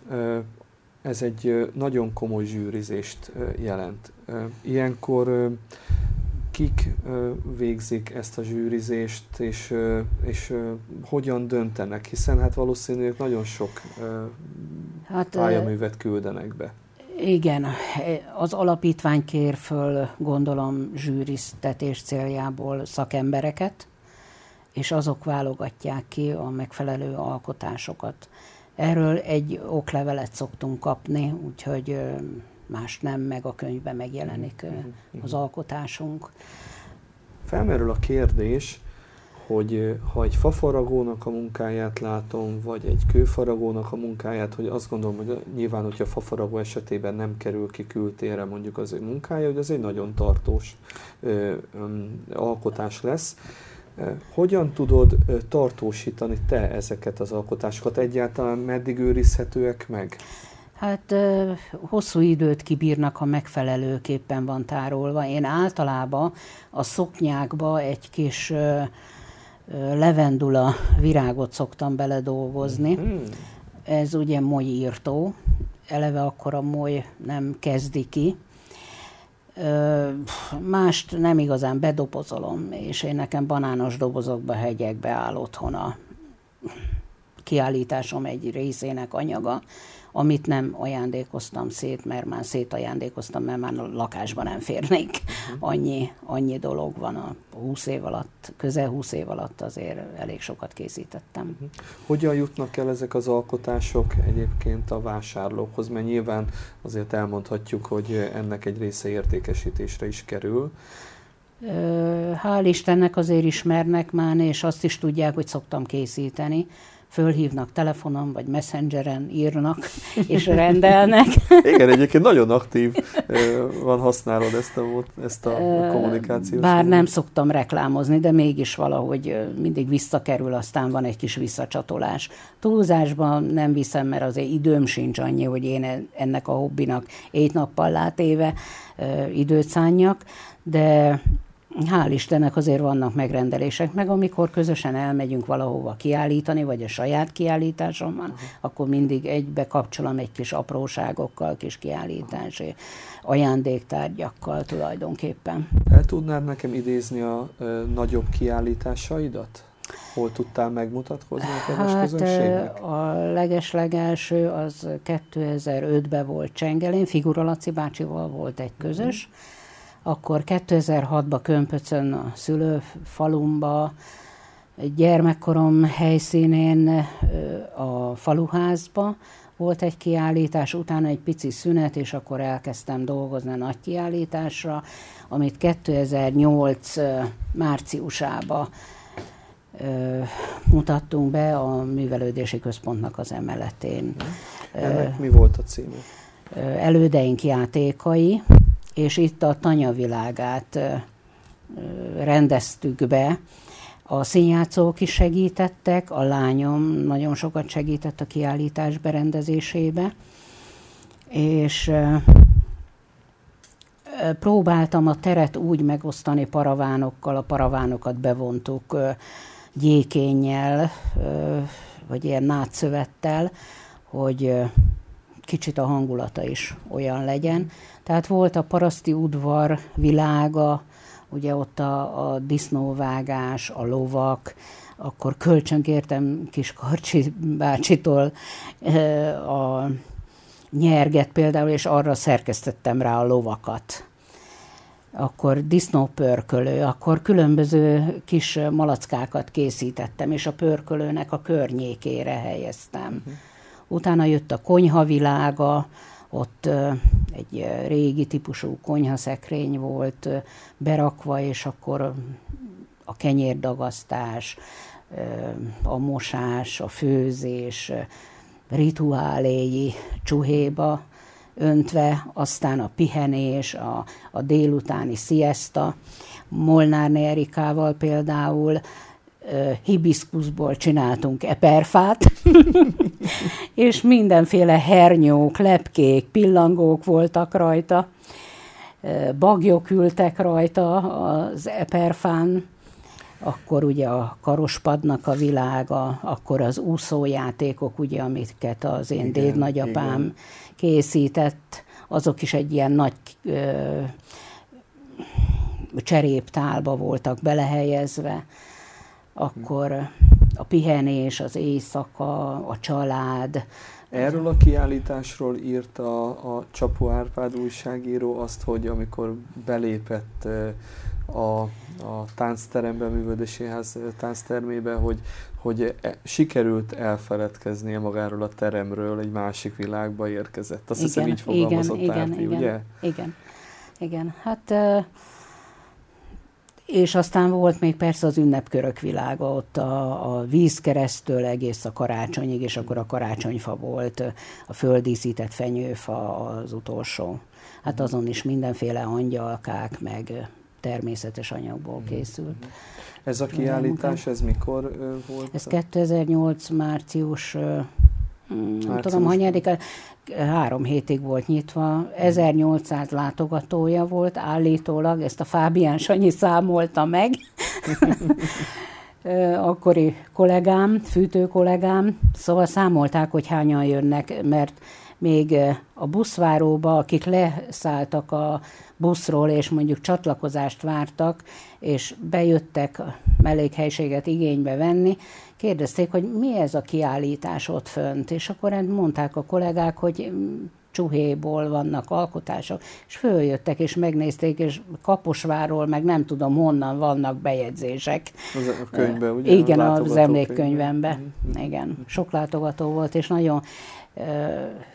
ez egy nagyon komoly zsűrizést jelent. Ilyenkor kik végzik ezt a zsűrizést, és, és hogyan döntenek, hiszen hát valószínűleg nagyon sok hát, pályaművet küldenek be. Igen, az alapítvány kér föl, gondolom, zsűriztetés céljából szakembereket, és azok válogatják ki a megfelelő alkotásokat. Erről egy oklevelet szoktunk kapni, úgyhogy más nem, meg a könyvben megjelenik mhm, mhm. az alkotásunk. Felmerül a kérdés, hogy ha egy fafaragónak a munkáját látom, vagy egy kőfaragónak a munkáját, hogy azt gondolom, hogy nyilván, hogyha a fafaragó esetében nem kerül ki kültérre mondjuk az ő munkája, hogy az egy nagyon tartós ö, ö, alkotás lesz. Hogyan tudod tartósítani te ezeket az alkotásokat? Egyáltalán meddig őrizhetőek meg? Hát hosszú időt kibírnak, ha megfelelőképpen van tárolva. Én általában a szoknyákba egy kis levendula virágot szoktam beledolgozni. Mm-hmm. Ez ugye molyírtó, eleve akkor a moly nem kezdi ki, mást nem igazán bedobozolom, és én nekem banános dobozokba, hegyekbe áll otthon a kiállításom egy részének anyaga, amit nem ajándékoztam szét, mert már szétajándékoztam, mert már a lakásban nem férnék. Uh-huh. Annyi, annyi dolog van a 20 év alatt, közel 20 év alatt azért elég sokat készítettem. Uh-huh. Hogyan jutnak el ezek az alkotások egyébként a vásárlókhoz? Mert nyilván azért elmondhatjuk, hogy ennek egy része értékesítésre is kerül. Hál' Istennek azért ismernek már, és azt is tudják, hogy szoktam készíteni fölhívnak telefonon, vagy messengeren írnak, és rendelnek. Igen, egyébként nagyon aktív van, használod ezt a, ezt a kommunikációt. Bár nem szoktam reklámozni, de mégis valahogy mindig visszakerül, aztán van egy kis visszacsatolás. Túlzásban nem viszem, mert azért időm sincs annyi, hogy én ennek a hobbinak egy nappal látéve időt szánjak, de hál' Istennek azért vannak megrendelések, meg amikor közösen elmegyünk valahova kiállítani, vagy a saját kiállításom van, uh-huh. akkor mindig egybe kapcsolom egy kis apróságokkal, kis kiállítási uh-huh. ajándéktárgyakkal tulajdonképpen. El tudnád nekem idézni a ö, nagyobb kiállításaidat? Hol tudtál megmutatkozni a kedves hát, közönségnek? A legeslegelső az 2005-ben volt Csengelén, Figura Laci bácsival volt egy közös, uh-huh akkor 2006-ban Kömpöcön a szülőfalumba, gyermekkorom helyszínén a faluházba volt egy kiállítás, utána egy pici szünet, és akkor elkezdtem dolgozni a nagy kiállításra, amit 2008 márciusába mutattunk be a Művelődési Központnak az emeletén. Ennek mi volt a címe? Elődeink játékai, és itt a tanyavilágát rendeztük be. A színjátszók is segítettek, a lányom nagyon sokat segített a kiállítás berendezésébe, és próbáltam a teret úgy megosztani paravánokkal, a paravánokat bevontuk gyékénnyel, vagy ilyen nátszövettel, hogy kicsit a hangulata is olyan legyen. Tehát volt a paraszti udvar világa, ugye ott a, a disznóvágás, a lovak, akkor kölcsönkértem kis Karcsi bácsitól a nyerget például, és arra szerkesztettem rá a lovakat. Akkor disznópörkölő, akkor különböző kis malackákat készítettem, és a pörkölőnek a környékére helyeztem. Uh-huh. Utána jött a konyhavilága, ott egy régi típusú konyhaszekrény volt berakva, és akkor a kenyérdagasztás, a mosás, a főzés, rituáléi csuhéba öntve, aztán a pihenés, a, a délutáni siesta. Molnár Erikával például hibiszkuszból csináltunk eperfát, és mindenféle hernyók, lepkék, pillangók voltak rajta, bagyok ültek rajta az eperfán, akkor ugye a karospadnak a világa, akkor az úszójátékok, ugye, amiket az én igen, dédnagyapám igen. készített, azok is egy ilyen nagy ö, cseréptálba voltak belehelyezve akkor a pihenés, az éjszaka, a család. Erről a kiállításról írt a, a Csapó Árpád újságíró azt, hogy amikor belépett a, a táncterembe, ház tánctermébe, hogy, hogy e, sikerült elfeledkeznie magáról a teremről, egy másik világba érkezett. Azt igen, hiszem így fogalmazott igen, Árpi, igen, ugye? Igen, igen. Hát és aztán volt még persze az ünnepkörök világa, ott a, a vízkeresztől egész a karácsonyig, és akkor a karácsonyfa volt, a földíszített fenyőfa az utolsó. Hát azon is mindenféle angyalkák, meg természetes anyagból készült. Ez a kiállítás, ez mikor volt? Ez 2008 március nem tudom, hanyadika, három hétig volt nyitva, 1800 látogatója volt állítólag, ezt a Fábián Sanyi számolta meg. Akkori kollégám, fűtő kollégám, szóval számolták, hogy hányan jönnek, mert még a buszváróba, akik leszálltak a buszról, és mondjuk csatlakozást vártak, és bejöttek mellékhelységet igénybe venni, kérdezték, hogy mi ez a kiállítás ott fönt, és akkor mondták a kollégák, hogy csuhéból vannak alkotások, és följöttek, és megnézték, és Kaposváról, meg nem tudom honnan vannak bejegyzések. Az a könyvben, ugye? Igen, az emlékkönyvemben. Mm-hmm. Igen, sok látogató volt, és nagyon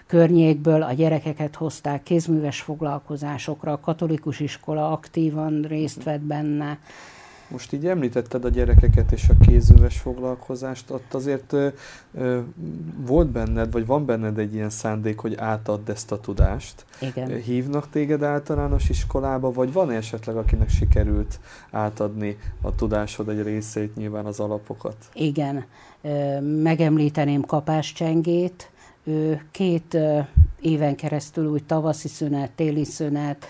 környékből a gyerekeket hozták kézműves foglalkozásokra, a katolikus iskola aktívan részt vett benne. Most így említetted a gyerekeket és a kézműves foglalkozást, ott azért ö, ö, volt benned, vagy van benned egy ilyen szándék, hogy átadd ezt a tudást. Igen. Hívnak téged általános iskolába, vagy van esetleg, akinek sikerült átadni a tudásod egy részét, nyilván az alapokat? Igen. Megemlíteném Kapás Csengét, ő két éven keresztül úgy tavaszi szünet, téli szünet,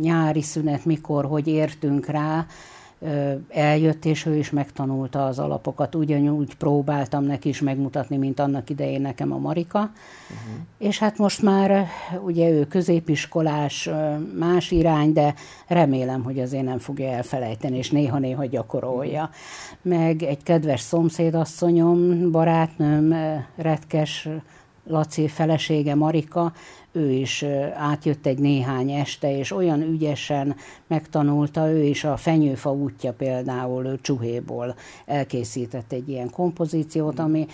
nyári szünet, mikor, hogy értünk rá, eljött, és ő is megtanulta az alapokat. Ugyanúgy próbáltam neki is megmutatni, mint annak idején nekem a Marika. Uh-huh. És hát most már ugye ő középiskolás, más irány, de remélem, hogy azért nem fogja elfelejteni, és néha-néha gyakorolja. Meg egy kedves szomszédasszonyom, barátnőm, retkes Laci felesége Marika, ő is átjött egy néhány este, és olyan ügyesen megtanulta, ő is a Fenyőfa útja például csuhéból elkészített egy ilyen kompozíciót, ami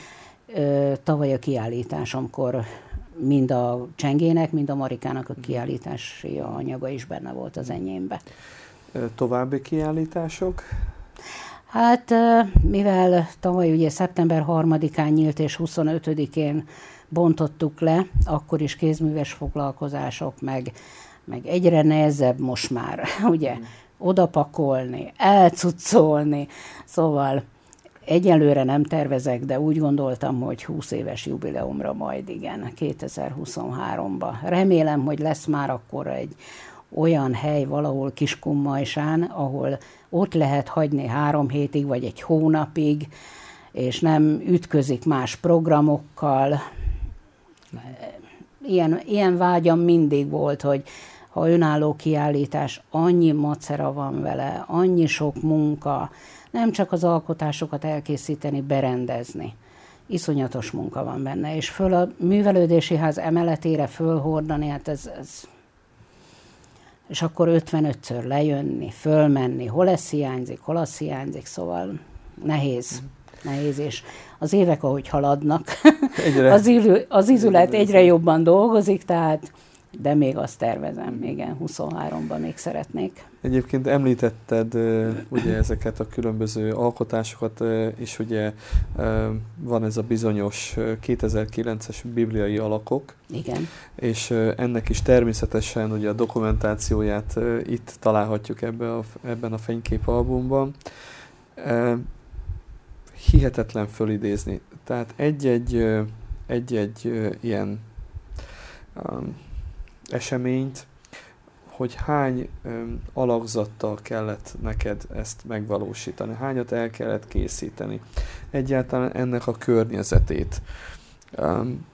tavaly a kiállításomkor mind a Csengének, mind a Marikának a kiállítási anyaga is benne volt az enyémbe. További kiállítások? Hát, mivel tavaly ugye szeptember 3-án nyílt és 25-én bontottuk le, akkor is kézműves foglalkozások, meg, meg egyre nehezebb most már, ugye, odapakolni, elcuccolni, szóval egyelőre nem tervezek, de úgy gondoltam, hogy 20 éves jubileumra majd igen, 2023-ba. Remélem, hogy lesz már akkor egy olyan hely valahol Kiskunmajsán, ahol ott lehet hagyni három hétig, vagy egy hónapig, és nem ütközik más programokkal, ilyen, ilyen vágyam mindig volt, hogy ha önálló kiállítás, annyi macera van vele, annyi sok munka, nem csak az alkotásokat elkészíteni, berendezni. Iszonyatos munka van benne, és föl a művelődési ház emeletére fölhordani, hát ez, ez és akkor 55-ször lejönni, fölmenni, hol ez hiányzik, hol az hiányzik, szóval nehéz, nehéz, és az évek, ahogy haladnak, egyre. az, ívű, az izület egyre jobban dolgozik, tehát de még azt tervezem, igen, 23-ban még szeretnék. Egyébként említetted ugye ezeket a különböző alkotásokat, és ugye van ez a bizonyos 2009-es bibliai alakok. Igen. És ennek is természetesen ugye a dokumentációját itt találhatjuk ebbe a, ebben a fényképalbumban hihetetlen fölidézni. Tehát egy-egy, egy-egy ilyen um, eseményt, hogy hány um, alakzattal kellett neked ezt megvalósítani, hányat el kellett készíteni, egyáltalán ennek a környezetét. Um,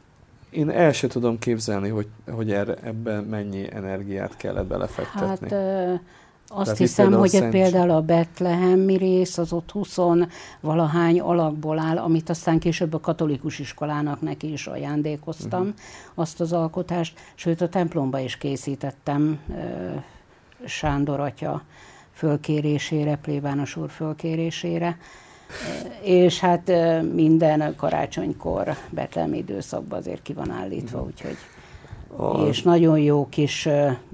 én el sem tudom képzelni, hogy, hogy erre, ebben mennyi energiát kellett belefektetni. Hát, azt Tehát hiszem, hogy Szent... például a Betlehemi rész az ott 20 valahány alakból áll, amit aztán később a katolikus iskolának neki is ajándékoztam, uh-huh. azt az alkotást, sőt a templomba is készítettem Sándor atya fölkérésére, plébános úr fölkérésére, és hát minden karácsonykor betlehemi időszakban azért ki van állítva, uh-huh. úgyhogy a... és nagyon jó kis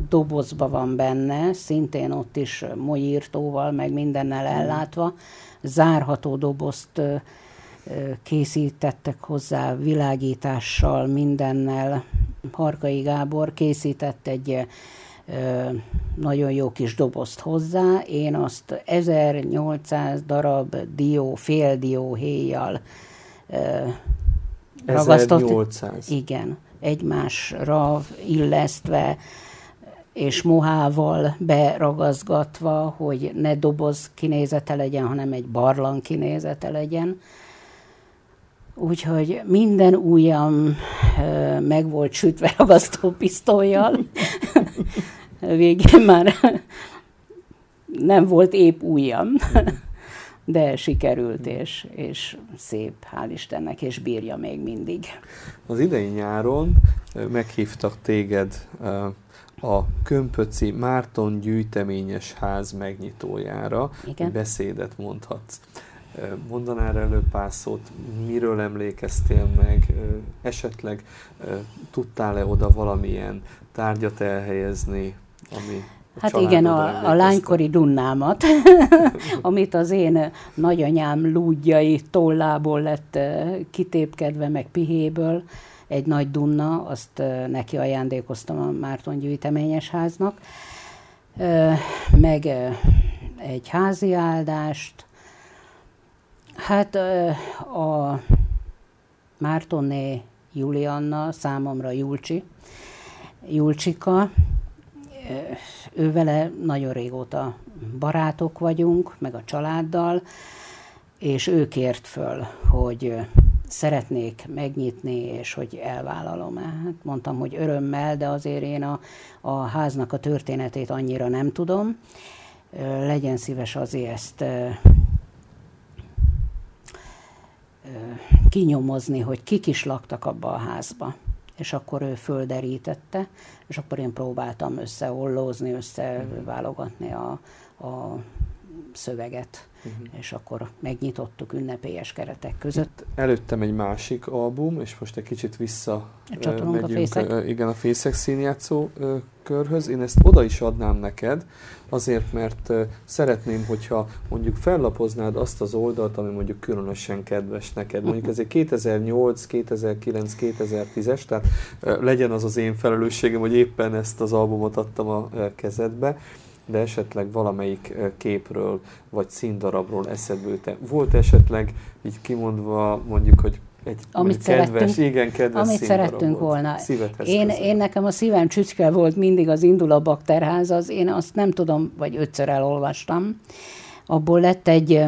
dobozba van benne, szintén ott is molyírtóval, meg mindennel hmm. ellátva. Zárható dobozt készítettek hozzá világítással, mindennel. Harkai Gábor készített egy nagyon jó kis dobozt hozzá. Én azt 1800 darab dió, fél dió héjjal ragasztott. 1800. Igen egymásra illesztve, és mohával beragazgatva, hogy ne doboz kinézete legyen, hanem egy barlang kinézete legyen. Úgyhogy minden ujjam meg volt sütve ragasztó pisztolyjal. Végén már nem volt épp ujjam, de sikerült, és, és szép, hál' Istennek, és bírja még mindig. Az idei nyáron meghívtak téged a Kömpöci Márton gyűjteményes ház megnyitójára. Igen. Beszédet mondhatsz. Mondanál elő pár szót, miről emlékeztél meg, esetleg tudtál-e oda valamilyen tárgyat elhelyezni, ami Hát igen, a, a lánykori dunnámat, amit az én nagyanyám lúdjai tollából lett kitépkedve, meg pihéből, egy nagy dunna, azt neki ajándékoztam a Márton gyűjteményes háznak, meg egy házi áldást, Hát a Mártonné Julianna, számomra Julcsi, Julcsika, ő vele nagyon régóta barátok vagyunk, meg a családdal, és ő kért föl, hogy szeretnék megnyitni, és hogy elvállalom -e. Hát mondtam, hogy örömmel, de azért én a, a háznak a történetét annyira nem tudom. Legyen szíves azért ezt kinyomozni, hogy kik is laktak abba a házba. És akkor ő földerítette, és akkor én próbáltam összeollózni, összeválogatni a, a szöveget, uh-huh. és akkor megnyitottuk ünnepélyes keretek között. Előttem egy másik album, és most egy kicsit vissza megyünk, a fészek. igen, a fészek színjátszó körhöz. Én ezt oda is adnám neked, azért, mert szeretném, hogyha mondjuk fellapoznád azt az oldalt, ami mondjuk különösen kedves neked. Mondjuk ez egy 2008, 2009, 2010-es, tehát legyen az az én felelősségem, hogy éppen ezt az albumot adtam a kezedbe de esetleg valamelyik képről vagy színdarabról eszedbe jut Volt esetleg így kimondva mondjuk, hogy egy amit kedves, igen, kedves Amit szerettünk volna. Én, én nekem a szívem csücske volt mindig az Indul a bakterház, az én azt nem tudom, vagy ötször elolvastam. Abból lett egy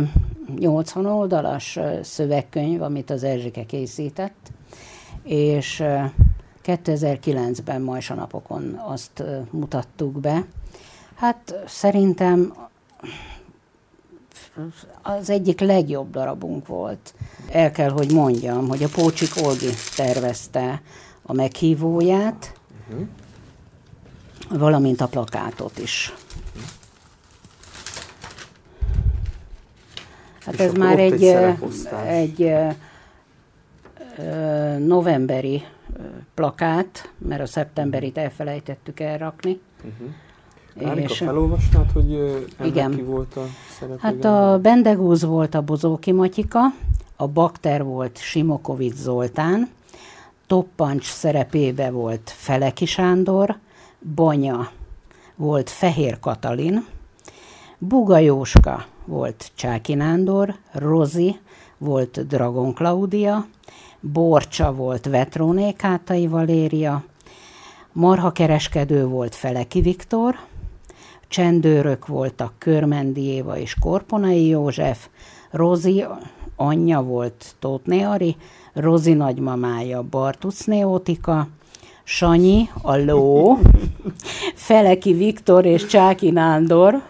80 oldalas szövegkönyv, amit az Erzsike készített, és 2009-ben Majsa napokon azt mutattuk be. Hát szerintem az egyik legjobb darabunk volt. El kell, hogy mondjam, hogy a Pócsik Olgi tervezte a meghívóját, uh-huh. valamint a plakátot is. Hát És ez már egy, egy, egy novemberi plakát, mert a szeptemberit elfelejtettük elrakni. Uh-huh. Árika, felolvasnád, hogy igen. ki volt a szereplő? Hát a Bendegúz volt a Bozóki Matyika, a Bakter volt Simokovic Zoltán, Toppancs szerepébe volt Feleki Sándor, Banya volt Fehér Katalin, Buga Jóska volt Csáki Nándor, Rozi volt Dragon Claudia, Borcsa volt Vetróné Kátai Valéria, Marha kereskedő volt Feleki Viktor, csendőrök voltak Körmendi Éva és Korponai József, Rozi anyja volt Tóth Ari, Rozi nagymamája Bartuc Neotika, Sanyi, a ló, Feleki Viktor és Csáki Nándor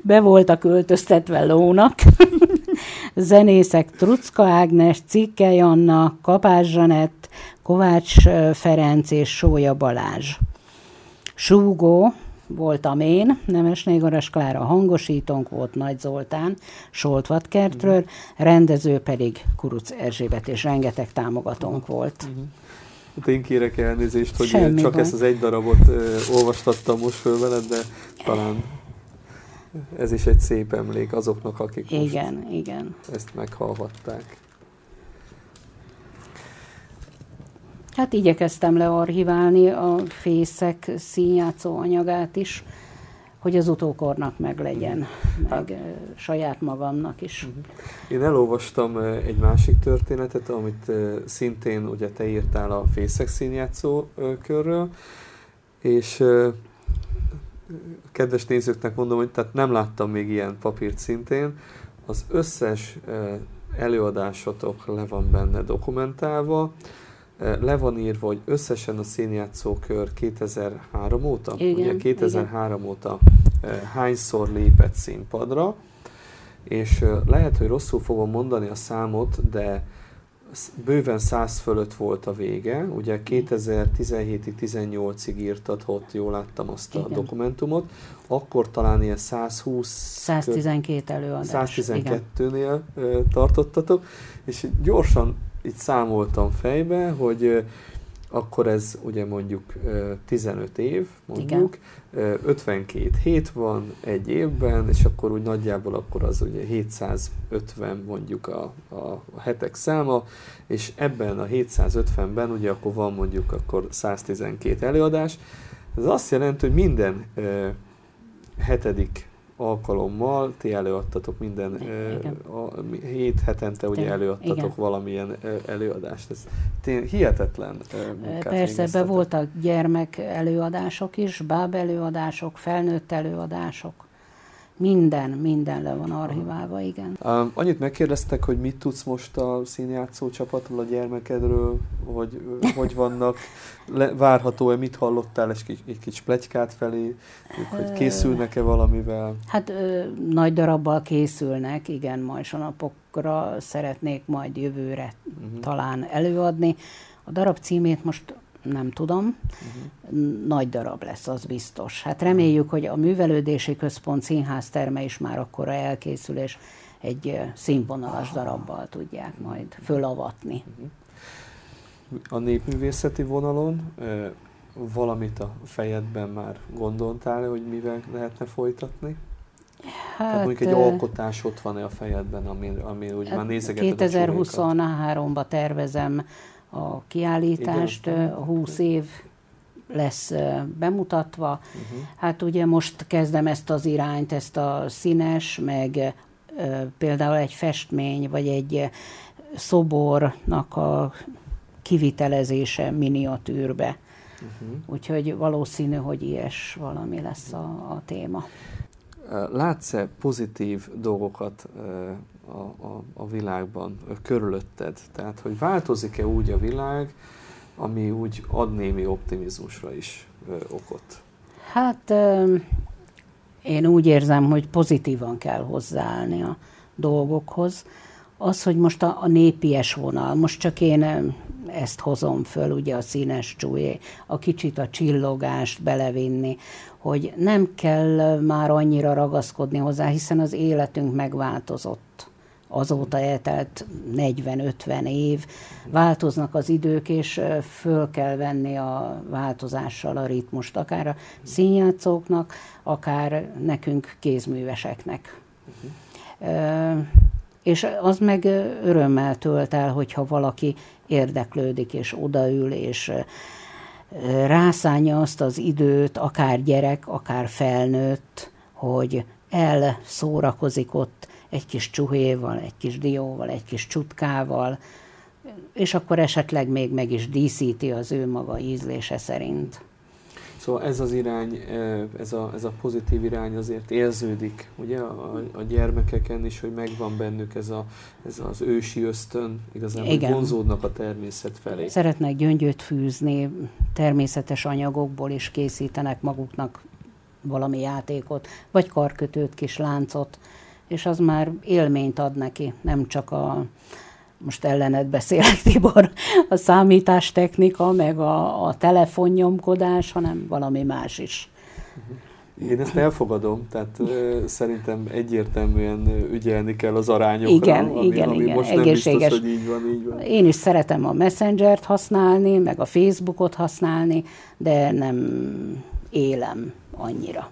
be voltak költöztetve lónak, zenészek Trucka Ágnes, Cikke Janna, Kapás Zsanett, Kovács Ferenc és Sója Balázs. Súgó, voltam én, Nemes Négoras Klára hangosítónk volt Nagy Zoltán, Soltvatkertről, uh-huh. rendező pedig Kuruc Erzsébet, és rengeteg támogatónk uh-huh. volt. Uh-huh. Hát én kérek elnézést, hogy Semmi csak baj. ezt az egy darabot ö, olvastattam most föl veled, de talán ez is egy szép emlék azoknak, akik igen, most igen. ezt meghallhatták. Hát igyekeztem learchiválni a fészek színjátszó anyagát is, hogy az utókornak meg legyen, meg saját magamnak is. Én elolvastam egy másik történetet, amit szintén ugye te írtál a fészek színjátszó körről, és kedves nézőknek mondom, hogy tehát nem láttam még ilyen papírt szintén. Az összes előadásotok le van benne dokumentálva, le van írva, hogy összesen a színjátszókör 2003 óta, Igen, ugye 2003 igen. óta hányszor lépett színpadra, és lehet, hogy rosszul fogom mondani a számot, de bőven 100 fölött volt a vége, ugye 2017-ig, 18-ig írtad, ott jól láttam azt a Igen. dokumentumot, akkor talán ilyen 120 112 előadás. 112-nél ö, tartottatok, és gyorsan így számoltam fejbe, hogy akkor ez ugye mondjuk ö, 15 év, mondjuk, ö, 52 hét van egy évben, és akkor úgy nagyjából akkor az ugye 750 mondjuk a, a, a hetek száma, és ebben a 750-ben ugye akkor van mondjuk akkor 112 előadás. Ez azt jelenti, hogy minden ö, hetedik alkalommal ti előadtatok minden Igen. a, hét hetente ugye előadtatok Igen. valamilyen előadást. Ez tény, hihetetlen munkát Persze, végeztetek. voltak gyermek előadások is, báb előadások, felnőtt előadások. Minden, minden le van archiválva, igen. Um, annyit megkérdeztek, hogy mit tudsz most a színjátszó csapatról, a gyermekedről, hogy hogy vannak, le, várható-e, mit hallottál egy, kis- egy kis plegykát felé, hogy készülnek-e valamivel? Hát ö, nagy darabbal készülnek, igen, majsonapokra szeretnék majd jövőre Mhm. talán előadni. A darab címét most nem tudom, Mhm. nagy darab lesz, az biztos. Hát reméljük, hogy a Művelődési Központ színházterme is már akkora elkészül, és egy színvonalas darabbal tudják majd fölavatni. A népművészeti vonalon valamit a fejedben már gondoltál, hogy mivel lehetne folytatni? Tehát Hát, mondjuk egy ö, alkotás ott van-e a fejedben, ami, ami úgy már nézegeted a csúrékat? 2023-ban tervezem a kiállítást, Igen. ö, a 20 év lesz bemutatva. Uh-huh. Hát ugye most kezdem ezt az irányt, ezt a színes, meg például egy festmény, vagy egy szobornak a kivitelezése miniatűrbe. Uh-huh. Úgyhogy valószínű, hogy ilyes valami lesz a, a téma. Látsz-e pozitív dolgokat a, a, a világban, ö, körülötted? Tehát, hogy változik-e úgy a világ, ami úgy ad némi optimizmusra is ö, okot? Hát ö, én úgy érzem, hogy pozitívan kell hozzáállni a dolgokhoz. Az, hogy most a, a népies vonal, most csak én ezt hozom föl, ugye a színes csúlyé, a kicsit a csillogást belevinni, hogy nem kell már annyira ragaszkodni hozzá, hiszen az életünk megváltozott. Azóta eltelt 40-50 év, változnak az idők, és föl kell venni a változással a ritmust, akár a színjátszóknak, akár nekünk kézműveseknek. Ö, És az meg örömmel tölt el, hogyha valaki érdeklődik, és odaül, és rászánja azt az időt, akár gyerek, akár felnőtt, hogy elszórakozik ott egy kis csuhéval, egy kis dióval, egy kis csutkával, és akkor esetleg még meg is díszíti az ő maga ízlése szerint. Szóval ez az irány, ez a, ez a pozitív irány azért érződik, ugye, a, a gyermekeken is, hogy megvan bennük ez, a, ez az ősi ösztön, igazán, hogy Igen. vonzódnak a természet felé. Szeretnek gyöngyöt fűzni, természetes anyagokból is készítenek maguknak valami játékot, vagy karkötőt, kis láncot, és az már élményt ad neki, nem csak a, most ellened beszélek, Tibor, a számítástechnika, meg a, a telefonnyomkodás, hanem valami más is. Én ezt elfogadom, tehát ö, szerintem egyértelműen ügyelni kell az arányokra, Igen, ami, igen, ami igen, most nem egészséges. biztos, hogy így van, így van. Én is szeretem a Messengert használni, meg a Facebookot használni, de nem élem annyira.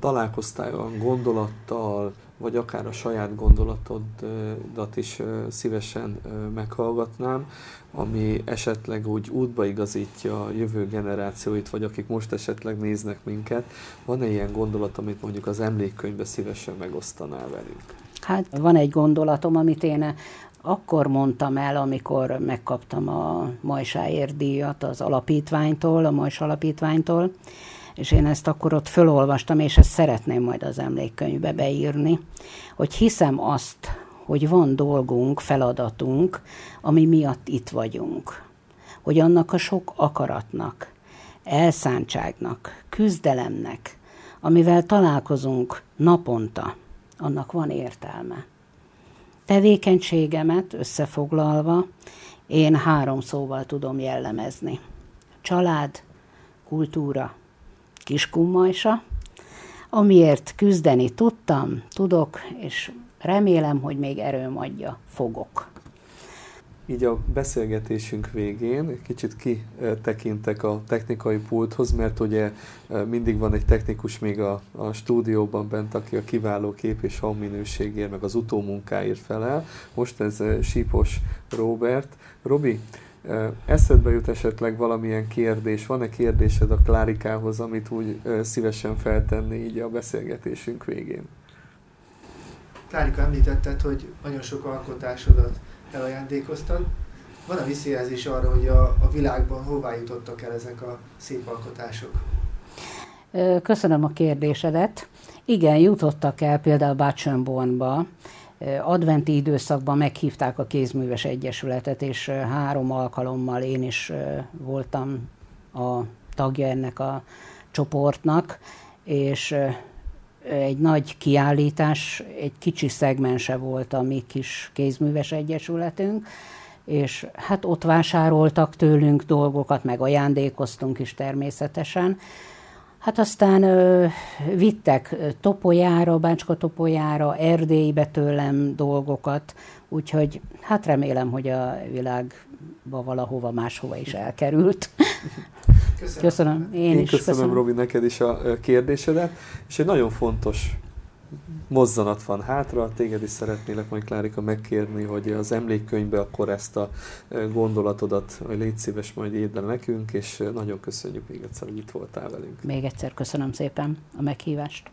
Találkoztál olyan gondolattal, vagy akár a saját gondolatodat is szívesen meghallgatnám, ami esetleg úgy útba igazítja a jövő generációit, vagy akik most esetleg néznek minket. Van-e ilyen gondolat, amit mondjuk az emlékkönyvbe szívesen megosztanál velünk? Hát van egy gondolatom, amit én akkor mondtam el, amikor megkaptam a Majsáért díjat az alapítványtól, a Majs alapítványtól, és én ezt akkor ott fölolvastam, és ezt szeretném majd az emlékkönyvbe beírni, hogy hiszem azt, hogy van dolgunk, feladatunk, ami miatt itt vagyunk. Hogy annak a sok akaratnak, elszántságnak, küzdelemnek, amivel találkozunk naponta, annak van értelme. Tevékenységemet összefoglalva én három szóval tudom jellemezni. Család, kultúra, kiskummajsa, amiért küzdeni tudtam, tudok, és remélem, hogy még erőm adja, fogok. Így a beszélgetésünk végén egy kicsit kitekintek a technikai pulthoz, mert ugye mindig van egy technikus még a, a stúdióban bent, aki a kiváló kép és hangminőségért, meg az utómunkáért felel. Most ez Sípos Robert. Robi, eszedbe jut esetleg valamilyen kérdés? Van-e kérdésed a Klárikához, amit úgy szívesen feltenni így a beszélgetésünk végén? Klárika, említetted, hogy nagyon sok alkotásodat elajándékoztad. Van a visszajelzés arra, hogy a, a világban hová jutottak el ezek a szép alkotások? Köszönöm a kérdésedet. Igen, jutottak el például Bácsönbornba. Adventi időszakban meghívták a Kézműves Egyesületet, és három alkalommal én is voltam a tagja ennek a csoportnak, és egy nagy kiállítás, egy kicsi szegmense volt a mi kis kézműves egyesületünk, és hát ott vásároltak tőlünk dolgokat, meg ajándékoztunk is természetesen. Hát aztán ö, vittek Topolyára, Bácska Topolyára, Erdélybe tőlem dolgokat, úgyhogy hát remélem, hogy a világba valahova máshova is elkerült. Köszönöm. Köszönöm. Én, Én is köszönöm, köszönöm. Robi, neked is a kérdésedet, és egy nagyon fontos mozzanat van hátra, téged is szeretnélek majd Klárika megkérni, hogy az emlékkönyvbe akkor ezt a gondolatodat, légy szíves, majd írd le nekünk, és nagyon köszönjük még egyszer, hogy itt voltál velünk. Még egyszer köszönöm szépen a meghívást.